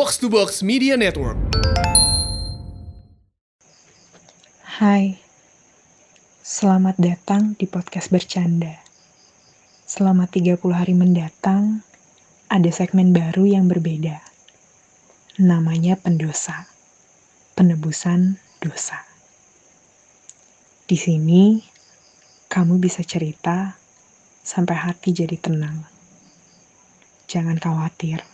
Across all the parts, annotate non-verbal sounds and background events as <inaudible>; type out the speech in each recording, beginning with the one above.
Box to Box Media Network. Hai, selamat datang di podcast bercanda. Selama 30 hari mendatang, ada segmen baru yang berbeda. Namanya pendosa, penebusan dosa. Di sini, kamu bisa cerita sampai hati jadi tenang. Jangan khawatir,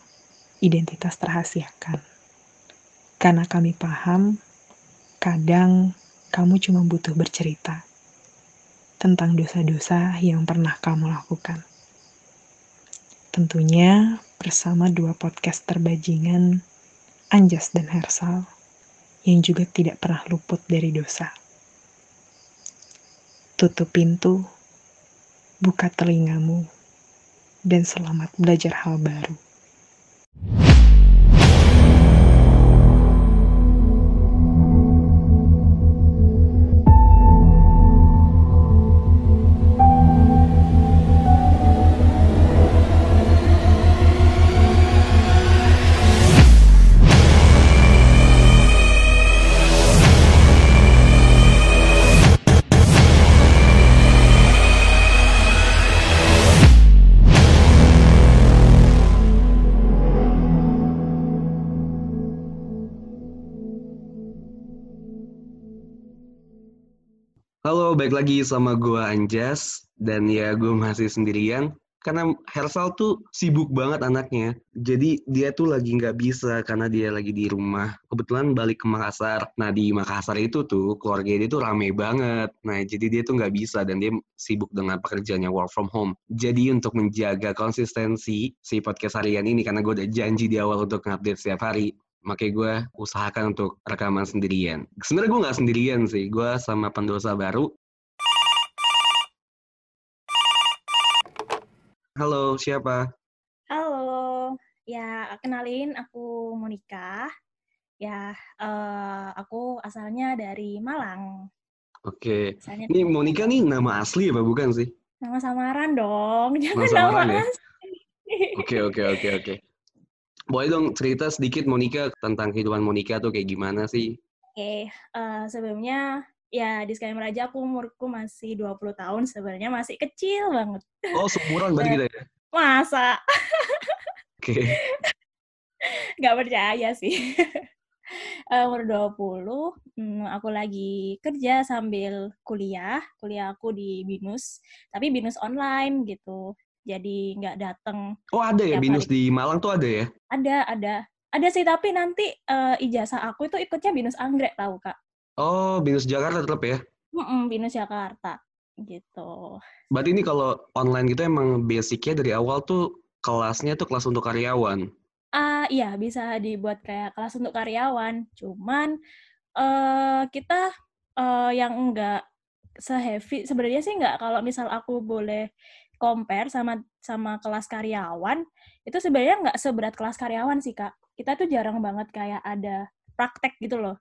identitas terhasiakan. Karena kami paham, kadang kamu cuma butuh bercerita tentang dosa-dosa yang pernah kamu lakukan. Tentunya bersama dua podcast terbajingan, Anjas dan Hersal, yang juga tidak pernah luput dari dosa. Tutup pintu, buka telingamu, dan selamat belajar hal baru. Halo, balik lagi sama gue Anjas dan ya gue masih sendirian karena Hersal tuh sibuk banget anaknya. Jadi dia tuh lagi nggak bisa karena dia lagi di rumah. Kebetulan balik ke Makassar. Nah di Makassar itu tuh keluarga dia tuh rame banget. Nah jadi dia tuh nggak bisa dan dia sibuk dengan pekerjaannya work from home. Jadi untuk menjaga konsistensi si podcast harian ini karena gue udah janji di awal untuk ngupdate setiap hari makanya gue usahakan untuk rekaman sendirian. Sebenarnya gue nggak sendirian sih, gue sama pendosa baru. Halo, siapa? Halo, ya kenalin aku Monica. Ya, uh, aku asalnya dari Malang. Oke, asalnya ini Monica nih nama asli apa bukan sih? Nama samaran dong, <laughs> jangan nama, samaran nama ya? asli. Oke, oke, oke, oke. Boleh dong cerita sedikit Monica tentang kehidupan Monica tuh kayak gimana sih? Oke, okay, uh, eh, sebelumnya ya disclaimer aja aku umurku masih 20 tahun sebenarnya masih kecil banget. Oh, seumuran berarti kita ya? Masa? Oke. <laughs> Okay. Gak percaya sih. uh, <laughs> umur 20, hmm, aku lagi kerja sambil kuliah. Kuliah aku di BINUS, tapi BINUS online gitu jadi nggak datang. Oh ada ya binus hari. di Malang tuh ada ya? Ada ada ada sih tapi nanti uh, ijazah aku itu ikutnya binus anggrek tahu kak? Oh binus Jakarta tetap ya? Mm -mm, binus Jakarta gitu. Berarti ini kalau online gitu emang basicnya dari awal tuh kelasnya tuh kelas untuk karyawan? Ah uh, iya bisa dibuat kayak kelas untuk karyawan. Cuman uh, kita uh, yang enggak seheavy sebenarnya sih enggak kalau misal aku boleh compare sama sama kelas karyawan itu sebenarnya nggak seberat kelas karyawan sih kak. Kita tuh jarang banget kayak ada praktek gitu loh.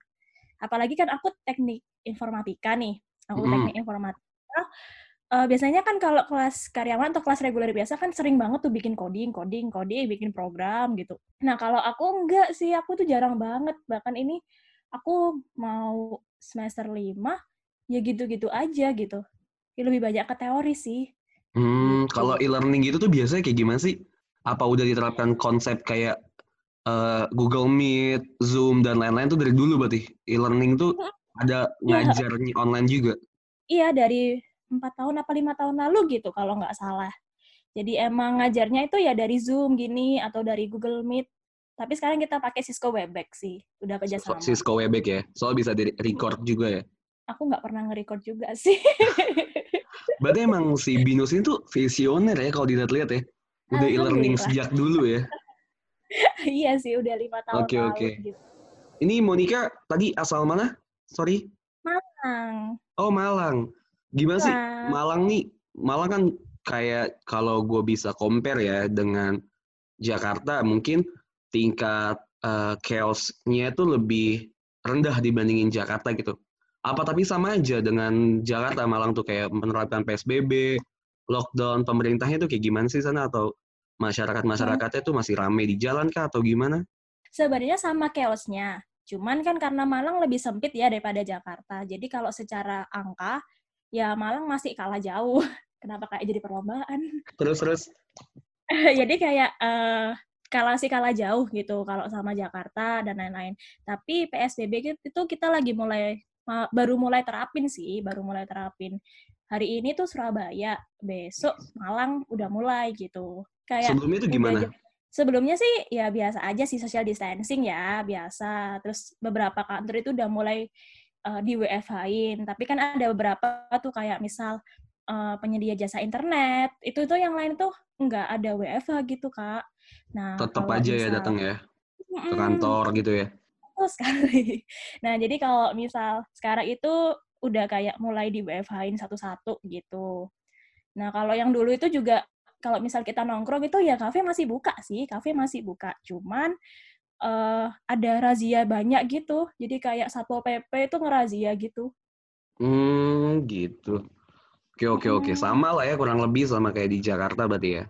Apalagi kan aku teknik informatika nih aku mm. teknik informatika. Uh, biasanya kan kalau kelas karyawan atau kelas reguler biasa kan sering banget tuh bikin coding coding coding bikin program gitu. Nah kalau aku enggak sih aku tuh jarang banget. Bahkan ini aku mau semester lima ya gitu-gitu aja gitu. Ya lebih banyak ke teori sih Hmm, gitu. kalau e-learning gitu tuh biasanya kayak gimana sih? Apa udah diterapkan konsep kayak uh, Google Meet, Zoom dan lain-lain tuh dari dulu berarti? E-learning tuh ada iya. ngajarnya online juga? Iya dari empat tahun apa lima tahun lalu gitu kalau nggak salah. Jadi emang ngajarnya itu ya dari Zoom gini atau dari Google Meet. Tapi sekarang kita pakai Cisco Webex sih, udah kerja sama. Cisco Webex ya, soal bisa di record juga ya. Aku nggak pernah nge-record juga sih. <laughs> Berarti emang si Binus ini tuh visioner ya kalau dilihat-lihat ya. Udah e-learning sejak dulu ya. <laughs> iya sih, udah lima tahun Oke, okay, oke. Okay. Gitu. Ini Monica tadi asal mana? Sorry. Malang. Oh, Malang. Gimana sih Malang nih? Malang kan kayak kalau gue bisa compare ya dengan Jakarta, mungkin tingkat uh, chaos-nya itu lebih rendah dibandingin Jakarta gitu. Apa tapi sama aja dengan Jakarta, Malang tuh kayak menerapkan PSBB, lockdown, pemerintahnya tuh kayak gimana sih sana atau masyarakat-masyarakatnya tuh masih rame di jalan kah atau gimana? sebenarnya sama chaosnya. Cuman kan karena Malang lebih sempit ya daripada Jakarta. Jadi kalau secara angka, ya Malang masih kalah jauh. <laughs> Kenapa kayak jadi perlombaan? Terus terus. <laughs> jadi kayak uh, kalah sih kalah jauh gitu kalau sama Jakarta dan lain-lain. Tapi PSBB itu kita lagi mulai baru mulai terapin sih, baru mulai terapin. Hari ini tuh Surabaya, besok Malang udah mulai gitu. Kayak sebelumnya itu gimana? sebelumnya sih ya biasa aja sih social distancing ya biasa. Terus beberapa kantor itu udah mulai uh, di WFH-in. Tapi kan ada beberapa tuh kayak misal uh, penyedia jasa internet itu tuh yang lain tuh nggak ada WFH gitu kak. Nah tetap aja ya misal, ya datang ya ke kantor gitu ya. Betul sekali. <laughs> Nah jadi kalau misal sekarang itu udah kayak mulai di WFH-in satu-satu gitu. Nah kalau yang dulu itu juga kalau misal kita nongkrong itu ya kafe masih buka sih, kafe masih buka. Cuman uh, ada razia banyak gitu. Jadi kayak Satpol PP itu ngerazia gitu. Hmm, gitu. Oke, oke, oke. Sama lah ya, kurang lebih sama kayak di Jakarta berarti ya?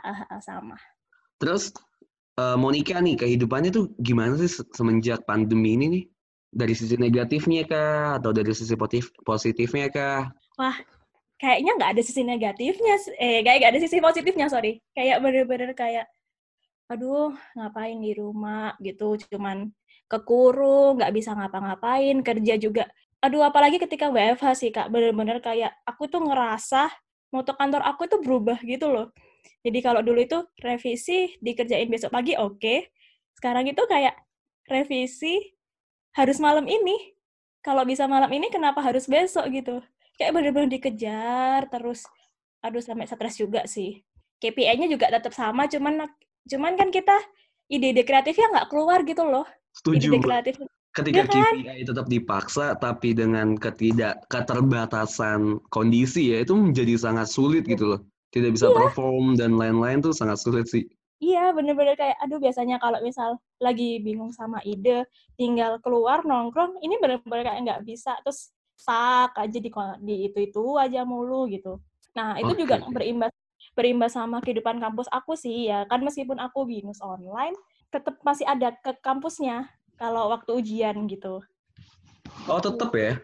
Ya, sama. Terus, uh, Monica nih, kehidupannya tuh gimana sih semenjak pandemi ini nih? Dari sisi negatifnya kah? Atau dari sisi positif positifnya kah? Wah, kayaknya nggak ada sisi negatifnya. Eh, kayak nggak ada sisi positifnya, sorry. Kayak bener-bener kayak, aduh, ngapain di rumah gitu. Cuman kekurung, nggak bisa ngapa-ngapain, kerja juga aduh apalagi ketika WFH sih kak bener-bener kayak aku tuh ngerasa moto kantor aku tuh berubah gitu loh jadi kalau dulu itu revisi dikerjain besok pagi oke. Okay. sekarang itu kayak revisi harus malam ini. Kalau bisa malam ini kenapa harus besok gitu? Kayak bener-bener dikejar terus. Aduh sampai stres juga sih. KPI-nya juga tetap sama cuman cuman kan kita ide-ide kreatifnya nggak keluar gitu loh. Setuju. ide kreatif ketika ya kan? KPI tetap dipaksa tapi dengan ketidak keterbatasan kondisi ya itu menjadi sangat sulit gitu loh tidak bisa iya. perform dan lain-lain tuh sangat sulit sih iya bener-bener kayak aduh biasanya kalau misal lagi bingung sama ide tinggal keluar nongkrong ini bener-bener kayak nggak bisa terus sak aja di, di itu itu aja mulu gitu nah itu okay. juga berimbas berimbas sama kehidupan kampus aku sih ya kan meskipun aku binus online tetap masih ada ke kampusnya kalau waktu ujian gitu. Oh, tetap ya?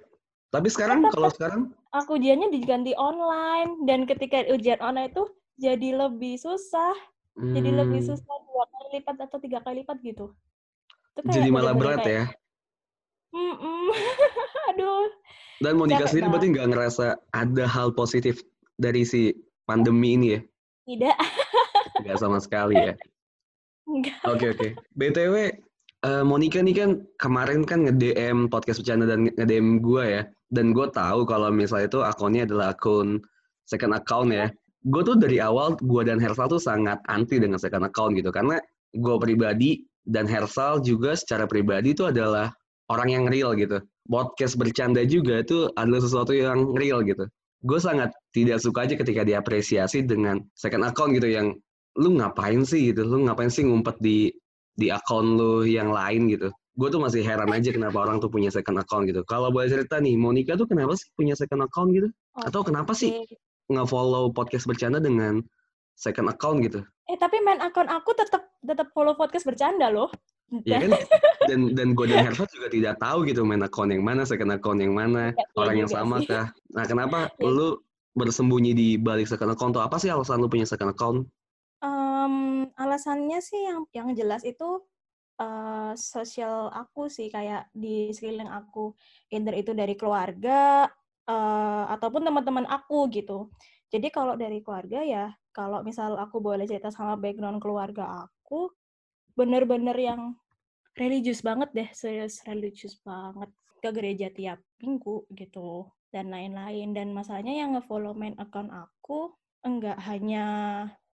Tapi sekarang tetep, kalau sekarang? Aku ujiannya diganti online dan ketika ujian online itu jadi lebih susah. Hmm. Jadi lebih hmm. susah dua kali lipat atau tiga kali lipat gitu. jadi malah berat kayak, ya? Mm -mm. <laughs> Aduh. Dan Monica sendiri berarti nggak ngerasa ada hal positif dari si pandemi ini ya? Tidak. <laughs> Nggak sama sekali ya? Enggak. Oke, okay, oke. Okay. BTW, uh, Monica nih kan kemarin kan nge-DM podcast bercanda dan nge-DM gue ya. Dan gue tahu kalau misalnya itu akunnya adalah akun second account ya. Gue tuh dari awal, gue dan Hersal tuh sangat anti dengan second account gitu. Karena gue pribadi dan Hersal juga secara pribadi itu adalah orang yang real gitu. Podcast bercanda juga itu adalah sesuatu yang real gitu. Gue sangat tidak suka aja ketika diapresiasi dengan second account gitu yang lu ngapain sih gitu, lu ngapain sih ngumpet di di akun lu yang lain gitu. Gue tuh masih heran aja kenapa orang tuh punya second account gitu. Kalau boleh cerita nih, Monica tuh kenapa sih punya second account gitu? Okay. Atau kenapa sih nge-follow podcast bercanda dengan second account gitu? Eh tapi main akun aku tetap tetap follow podcast bercanda loh. Iya kan? Dan dan gue dan Hersa juga tidak tahu gitu main akun yang mana, second account yang mana, ya, orang yang sama sih. kah? Nah kenapa <laughs> ya. lu bersembunyi di balik second account tuh apa sih alasan lu punya second account? Alasannya sih yang yang jelas itu, uh, sosial aku sih, kayak di sekeliling aku, either itu dari keluarga, uh, ataupun teman-teman aku gitu. Jadi kalau dari keluarga ya, kalau misal aku boleh cerita sama background keluarga aku, bener-bener yang religius banget deh, serius religius banget, ke gereja tiap minggu gitu, dan lain-lain. Dan masalahnya yang nge-follow main account aku, enggak hanya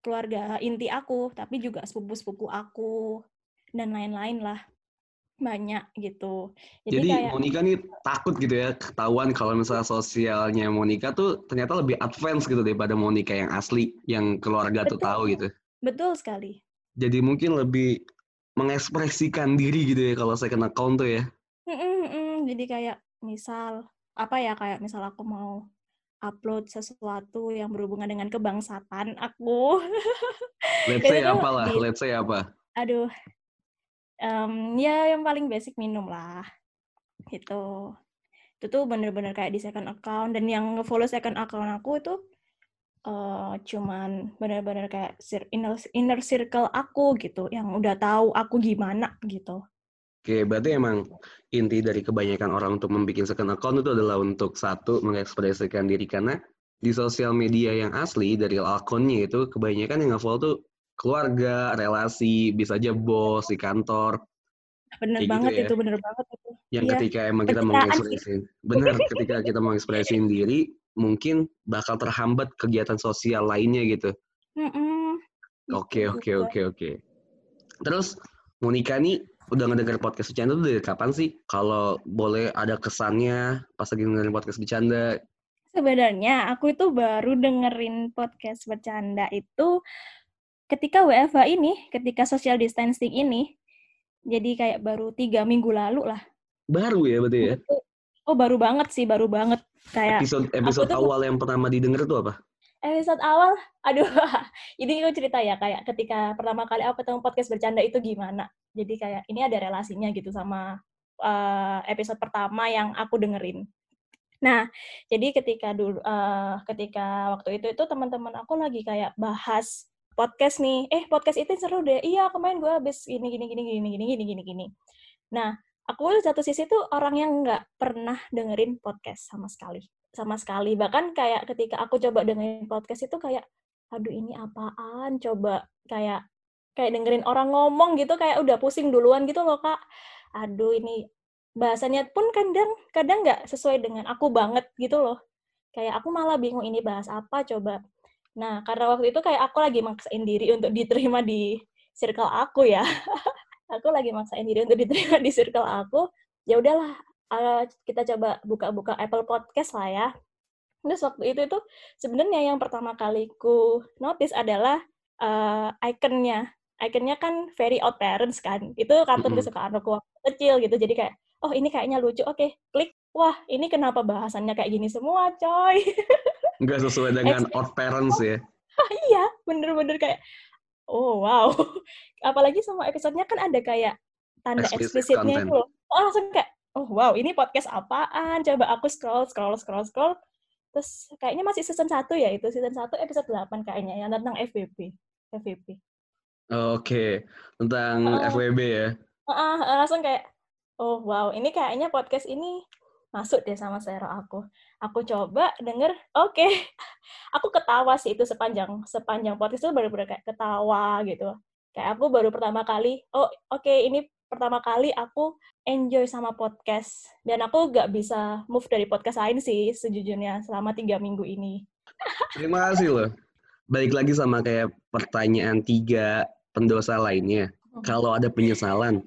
keluarga inti aku, tapi juga sepupu-sepupu aku dan lain-lain lah banyak gitu. Jadi, Jadi kayak, Monica nih takut gitu ya ketahuan kalau misalnya sosialnya Monica tuh ternyata lebih advance gitu daripada Monica yang asli, yang keluarga betul, tuh tahu gitu. Betul sekali. Jadi mungkin lebih mengekspresikan diri gitu ya kalau saya kena account tuh ya. Mm -mm, mm. Jadi kayak misal apa ya kayak misal aku mau upload sesuatu yang berhubungan dengan kebangsaan aku. <laughs> Let's say apa lah, let's say apa? Aduh, Em, ya yang paling basic minum lah. Gitu. Itu tuh bener-bener kayak di second account dan yang nge-follow second account aku itu eh cuman bener-bener kayak inner, inner circle aku gitu yang udah tahu aku gimana gitu. Oke, berarti emang inti dari kebanyakan orang untuk membuat second account itu adalah untuk satu mengekspresikan diri karena di sosial media yang asli dari akunnya itu kebanyakan yang nge-follow tuh keluarga, relasi, bisa aja bos di kantor. Bener Kayak gitu banget ya. itu, bener banget itu. Yang Iya, ketika emang kita mau benar ketika kita mau <laughs> diri, mungkin bakal terhambat kegiatan sosial lainnya gitu. Oke, Gitu oke, oke, oke. Terus Monica nih udah ngedenger podcast bercanda tuh dari kapan sih? Kalau boleh ada kesannya pas lagi dengerin podcast bercanda. Sebenarnya aku itu baru dengerin podcast bercanda itu ketika WFH ini, ketika social distancing ini. Jadi kayak baru tiga minggu lalu lah. Baru ya berarti ya? Oh baru banget sih, baru banget. Kayak Episode episode tuh- awal yang pertama didengar tuh apa? Episode awal, <laughs> aduh, ini aku cerita ya kayak ketika pertama kali aku ketemu podcast bercanda itu gimana. Jadi kayak ini ada relasinya gitu sama eh, episode pertama yang aku dengerin. Nah, jadi ketika dulu, eh, ketika waktu itu itu teman-teman aku lagi kayak bahas podcast nih, eh podcast itu seru deh. Iya kemarin gue habis gini gini gini gini gini gini gini gini. Nah, aku satu sisi tuh orang yang nggak pernah dengerin podcast sama sekali. Sama sekali. Bahkan kayak ketika aku coba dengerin podcast itu kayak aduh ini apaan? Coba kayak kayak dengerin orang ngomong gitu kayak udah pusing duluan gitu loh kak. Aduh ini bahasanya pun kadang kadang nggak sesuai dengan aku banget gitu loh. Kayak aku malah bingung ini bahas apa coba. Nah karena waktu itu kayak aku lagi maksain diri untuk diterima di circle aku ya <laughs> aku lagi maksain diri untuk diterima di circle aku ya udahlah uh, kita coba buka-buka Apple Podcast lah ya. Terus waktu itu itu sebenarnya yang pertama kali ku notice adalah uh, ikonnya. Ikonnya kan Very Odd Parents kan. Itu kartun Mm-mm. kesukaan aku waktu kecil gitu. Jadi kayak, oh ini kayaknya lucu. Oke, klik. Wah, ini kenapa bahasannya kayak gini semua, coy? <laughs> Nggak sesuai dengan odd parents ya? <laughs> iya, bener-bener kayak, oh wow. <laughs> Apalagi semua episodenya kan ada kayak tanda eksplisitnya itu loh. Oh, langsung kayak, oh wow, ini podcast apaan? Coba aku scroll, scroll, scroll, scroll. Terus kayaknya masih season 1 ya itu, season 1 episode 8 kayaknya, yang tentang FVP. FVP. Oke, tentang Ah. FWB ya. Ah, ah, langsung kayak, oh wow, ini kayaknya podcast ini masuk deh sama selera aku. Aku coba denger, oke. <laughs> Aku ketawa sih itu sepanjang sepanjang podcast itu benar-benar kayak ketawa gitu. Kayak aku baru pertama kali, oh oke ini pertama kali aku enjoy sama podcast. Dan aku gak bisa move dari podcast lain sih sejujurnya selama tiga minggu ini. <laughs> Terima kasih loh. Balik lagi sama kayak pertanyaan tiga pendosa lainnya. Kalau ada penyesalan,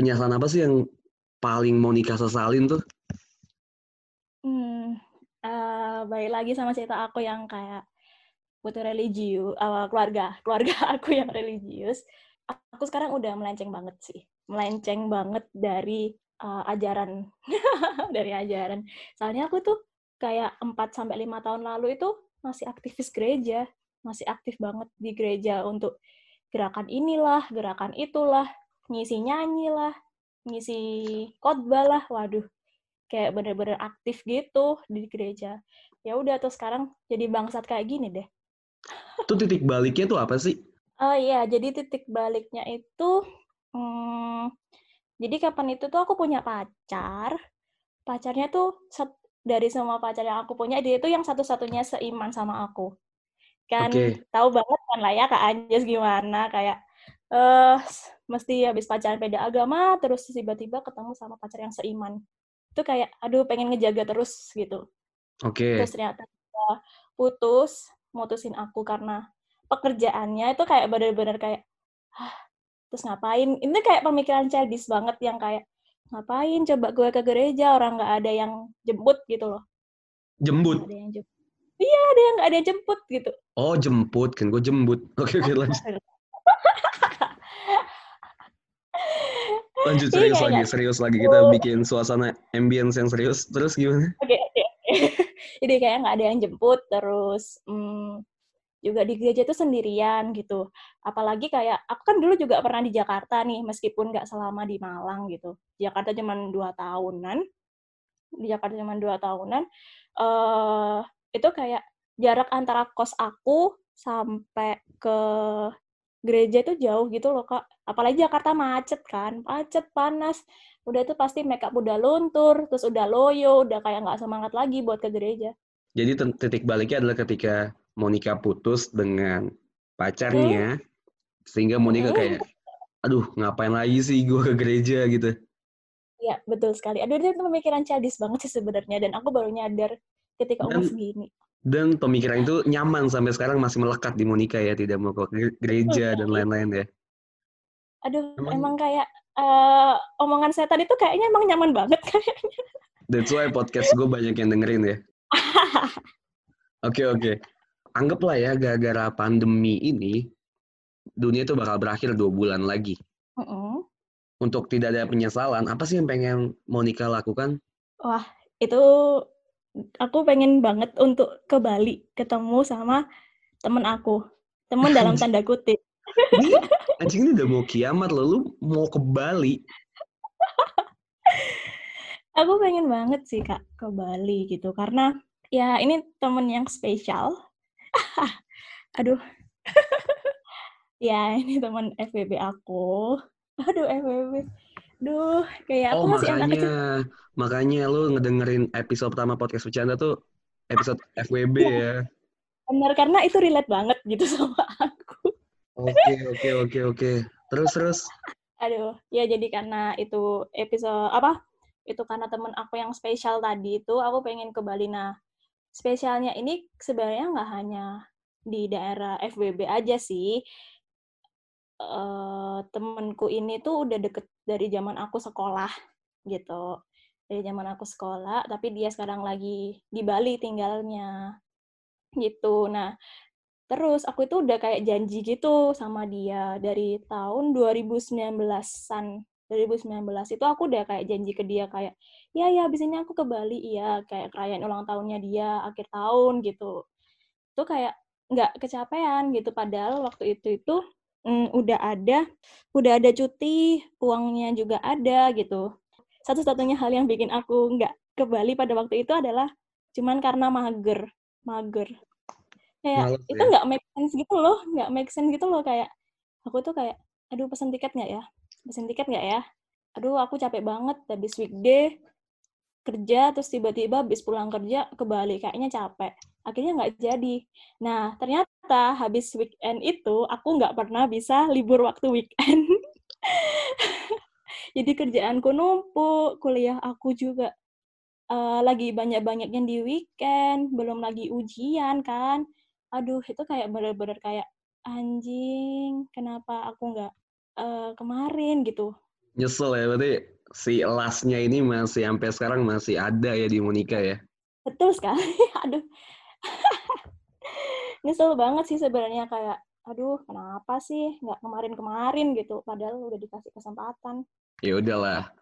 penyesalan apa sih yang paling Monica sesalin tuh? Hmm, eh, balik lagi sama cerita aku yang kayak butuh religius, awal keluarga, <laughs> keluarga aku yang religius. Aku sekarang udah melenceng banget sih, melenceng banget dari eh, ajaran, <laughs> dari ajaran. Soalnya aku tuh kayak 4 sampai lima tahun lalu itu masih aktivis gereja, masih aktif banget di gereja untuk gerakan inilah, gerakan itulah, ngisi nyanyi lah, ngisi khotbah lah, waduh kayak bener-bener aktif gitu di gereja. Ya udah tuh sekarang jadi bangsat kayak gini deh. Tuh titik baliknya tuh apa sih? Oh iya, jadi titik baliknya itu hmm, jadi kapan itu tuh aku punya pacar. Pacarnya tuh dari semua pacar yang aku punya dia itu yang satu-satunya seiman sama aku. Kan Oke. tahu banget kan lah ya Kak Anjas gimana kayak eh mesti habis pacaran beda agama terus tiba-tiba ketemu sama pacar yang seiman. Itu kayak aduh pengen ngejaga terus gitu. Oke. Terus ternyata dia putus, mutusin aku karena pekerjaannya itu kayak bener-bener kayak, ah, terus ngapain? Ini kayak pemikiran childish banget yang kayak, ngapain coba gue ke gereja, orang nggak ada yang jemput gitu loh. Ada yang jemput. Iya, ada yang nggak ada yang jemput gitu. Oh jemput kan, gue jembut. Oke oke lanjut. <laughs> Lanjut Iya, serius kayak lagi, nggak- serius lagi kita bikin suasana ambience yang serius. Terus gimana? Oke, oke, oke. <laughs> Jadi kayak nggak ada yang jemput, terus hmm, juga di gereja itu sendirian gitu. Apalagi kayak aku kan dulu juga pernah di Jakarta nih, meskipun nggak selama di Malang gitu. Jakarta cuma dua tahunan, di Jakarta cuma dua tahunan. Uh, itu kayak jarak antara kos aku sampai ke gereja itu jauh gitu loh kak. Apalagi Jakarta macet kan, macet panas. Udah itu pasti makeup udah luntur, terus udah loyo, udah kayak nggak semangat lagi buat ke gereja. Jadi titik baliknya adalah ketika Monica putus dengan pacarnya, hmm. sehingga Monica hmm. kayak, aduh ngapain lagi sih gue ke gereja gitu. Ya betul sekali. Aduh itu pemikiran cadis banget sih sebenarnya, dan aku baru nyadar ketika umur segini. Dan pemikiran itu nyaman sampai sekarang masih melekat di Monica ya, tidak mau ke gereja dan lain-lain ya. Aduh, emang, emang kayak uh, omongan setan itu kayaknya emang nyaman banget <laughs> kayaknya. That's why podcast gue banyak yang dengerin ya. <laughs> Oke oke. Okay, okay anggaplah ya gara-gara pandemi ini dunia itu bakal berakhir dua bulan lagi. Uh -uh. Untuk tidak ada penyesalan, apa sih yang pengen Monica lakukan? Wah, itu aku pengen banget untuk ke Bali ketemu sama temen aku. Temen dalam <laughs> tanda kutip. Ini, anjing ini udah mau kiamat loh, lu mau ke Bali. <laughs> aku pengen banget sih kak ke Bali gitu karena ya ini temen yang spesial <laughs> Aduh. ya, ini teman FBB aku. Aduh, FBB. Duh, kayak aku oh, masih makanya, anak kecil. Makanya lu ngedengerin episode pertama podcast bercanda tuh episode <laughs> FWB iya. ya. Bener, karena itu relate banget gitu <laughs> sama aku. Oke, oke, oke, oke. Terus, terus. <laughs> Aduh, ya jadi karena itu episode, apa? Itu karena temen aku yang spesial tadi itu, aku pengen ke Bali. Nah, spesialnya ini sebenarnya nggak hanya di daerah FWB aja sih. Uh, temenku ini tuh udah deket dari zaman aku sekolah gitu. Dari zaman aku sekolah, tapi dia sekarang lagi di Bali tinggalnya. Gitu. Nah, terus aku itu udah kayak janji gitu sama dia dari tahun 2019-an 2019 itu aku udah kayak janji ke dia kayak ya ya abis aku ke Bali iya kayak kerajaan ulang tahunnya dia akhir tahun gitu itu kayak nggak kecapean gitu padahal waktu itu itu mm, udah ada udah ada cuti uangnya juga ada gitu satu-satunya hal yang bikin aku nggak ke Bali pada waktu itu adalah cuman karena mager mager kayak itu ya? nggak ya? make sense gitu loh nggak make sense gitu loh kayak aku tuh kayak aduh pesen tiket nggak ya pesen tiket nggak ya? Aduh, aku capek banget habis weekday kerja terus tiba-tiba habis pulang kerja ke Bali kayaknya capek akhirnya nggak jadi nah ternyata habis weekend itu aku nggak pernah bisa libur waktu weekend <laughs> jadi kerjaanku numpuk kuliah aku juga uh, lagi banyak-banyaknya di weekend belum lagi ujian kan aduh itu kayak bener-bener kayak anjing kenapa aku nggak uh, kemarin gitu. Nyesel ya berarti si lasnya ini masih sampai sekarang masih ada ya di Monica ya? Betul sekali. <laughs> aduh. <laughs> Nyesel banget sih sebenarnya kayak aduh kenapa sih nggak kemarin-kemarin gitu padahal udah dikasih kesempatan. Ya udahlah.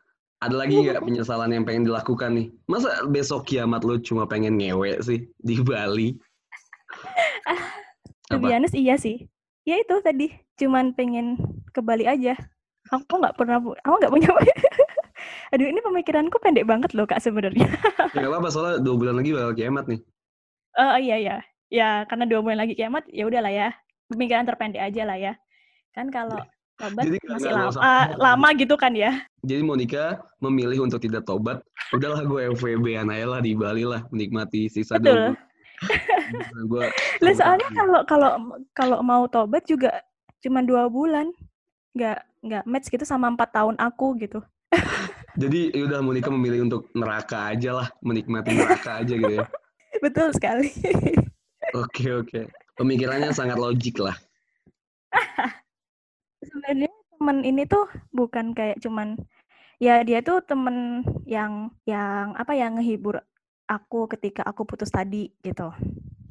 Ada lagi nggak penyesalan yang pengen dilakukan nih? Masa besok kiamat lu cuma pengen ngewe sih di Bali? <laughs> Lebih honest iya sih. Ya itu tadi, cuman pengen ke Bali aja. Aku nggak pernah, aku nggak punya. <laughs> Aduh, ini pemikiranku pendek banget loh kak sebenarnya. ya apa-apa, soalnya dua bulan lagi bakal kiamat nih. Oh iya iya, ya karena dua bulan lagi kiamat, ya udahlah ya. Pemikiran terpendek aja lah ya. Kan kalau tobat Jadi, masih lama, uh, lama gitu kan ya. Jadi Monica memilih untuk tidak tobat. Udahlah gue FWB aja lah di Bali lah menikmati sisa Betul. <laughs> gua lah soalnya kalau kalau kalau mau tobat juga cuma dua bulan nggak nggak match gitu sama empat tahun aku gitu <laughs> jadi ya udah Monica memilih untuk neraka aja lah menikmati neraka aja gitu ya <laughs> betul sekali oke oke pemikirannya sangat logik lah <laughs> sebenarnya temen ini tuh bukan kayak cuman ya dia tuh temen yang yang apa ya ngehibur aku ketika aku putus tadi gitu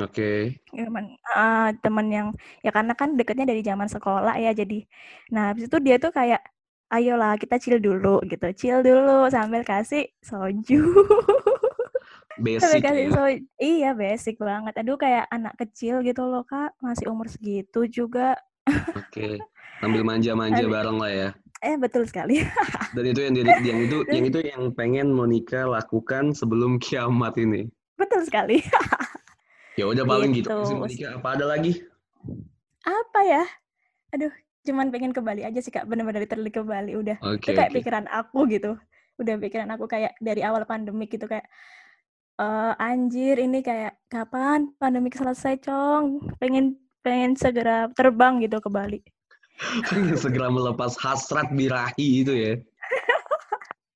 Oke. Okay. Teman uh, teman yang ya karena kan deketnya dari zaman sekolah ya jadi nah habis itu dia tuh kayak ayolah kita chill dulu gitu chill dulu sambil kasih soju <laughs> basic ya. so iya basic banget. Aduh kayak anak kecil gitu loh kak, masih umur segitu juga. Oke. Sambil manja-manja Aduh. bareng lah ya. Eh betul sekali. <laughs> Dan itu yang, di- yang itu yang itu yang pengen Monica lakukan sebelum kiamat ini. betul sekali. <laughs> Ya udah paling gitu. Gitu. Monica. Apa ada lagi? Apa ya? Aduh, cuman pengen ke Bali aja sih kak. Bener-bener literally ke Bali udah. Oke. itu kayak oke. pikiran aku gitu udah pikiran aku kayak dari awal pandemik gitu kayak eh anjir ini kayak kapan pandemik selesai cong? Pengen pengen segera terbang gitu ke Bali. Pengen segera melepas hasrat birahi itu ya.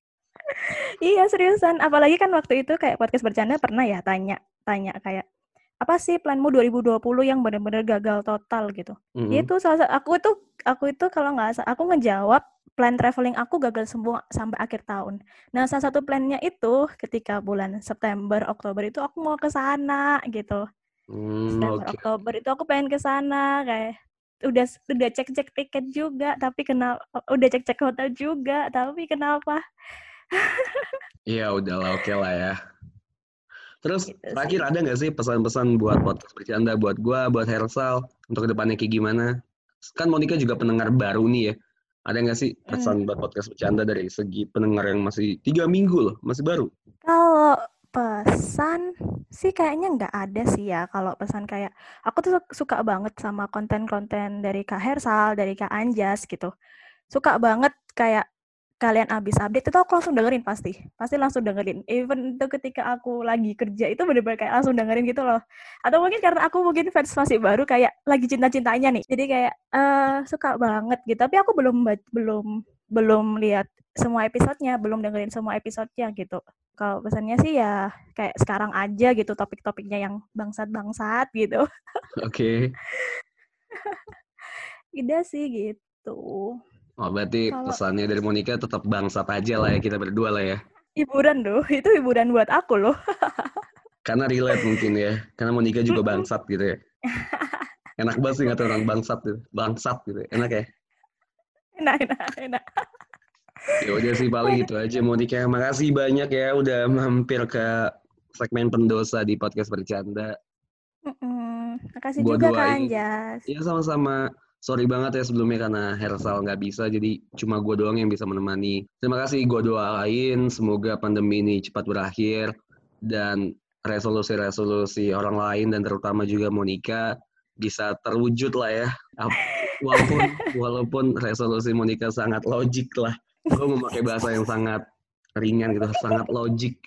<laughs> iya seriusan. Apalagi kan waktu itu kayak podcast bercanda pernah ya tanya tanya kayak apa sih planmu 2020 yang benar-benar gagal total? gitu. Mhm. itu salah satu aku itu aku itu kalau nggak aku ngejawab plan traveling aku gagal semua sampai akhir tahun. Nah, salah satu plannya itu ketika bulan September, Oktober itu aku mau ke sana gitu. Hmm, September, oke. Oktober itu aku pengen ke sana kayak udah udah cek-cek tiket juga tapi kenapa udah cek-cek hotel juga tapi kenapa Iya udahlah oke lah ya. Terus Gitu sih. terakhir ada nggak sih pesan-pesan buat podcast bercanda buat gua, buat Hersal untuk ke depannya kayak gimana? Kan Monica juga pendengar baru nih ya. Ada nggak sih pesan buat podcast bercanda dari segi pendengar yang masih tiga minggu loh, masih baru? Kalau pesan sih kayaknya nggak ada sih ya. Kalau pesan kayak aku tuh su- suka banget sama konten-konten dari Kak Hersal, dari Kak Anjas gitu. Suka banget kayak kalian abis update itu aku langsung dengerin pasti. Pasti langsung dengerin. Even itu ketika aku lagi kerja itu bener-bener kayak langsung dengerin gitu loh. Atau mungkin karena aku mungkin fans masih baru kayak lagi cinta-cintanya nih. Jadi kayak eh suka banget gitu. Tapi aku belum belum belum lihat semua episodenya, belum dengerin semua episodenya gitu. Kalau pesannya sih ya kayak sekarang aja gitu topik-topiknya yang bangsat-bangsat gitu. Oke. <laughs> Udah sih gitu. Oh berarti Kalau- pesannya dari Monica tetap bangsat aja lah ya kita berdua lah ya. Hiburan loh, itu hiburan buat aku loh. <laughs> Karena relate mungkin ya. Karena Monica juga bangsat gitu ya. <laughs> Enak banget sih ngatain orang bangsat gitu. Bangsat gitu. Enak ya. Enak, enak, enak. Ya udah sih paling gitu aja Monica. Makasih banyak ya udah mampir ke segmen pendosa di podcast bercanda. Mm-mm. Makasih Gua juga Kak doain. Anjas. Iya sama-sama. Sorry banget ya sebelumnya karena Hersal nggak bisa, jadi cuma gue doang yang bisa menemani. Terima kasih, gue doain semoga pandemi ini cepat berakhir dan resolusi-resolusi orang lain dan terutama juga Monica bisa terwujud lah ya. <laughs> Walaupun walaupun resolusi Monica sangat logik lah. Gue memakai bahasa yang sangat ringan gitu, sangat logik.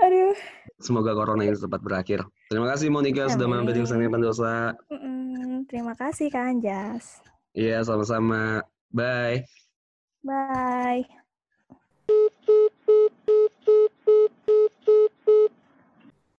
Aduh. Semoga corona ini cepat berakhir. Terima kasih Monica sudah mampir di Amin. segmen pendosa. Mm-mm. Terima kasih Kak Anjas. Iya, sama-sama. Bye. Bye.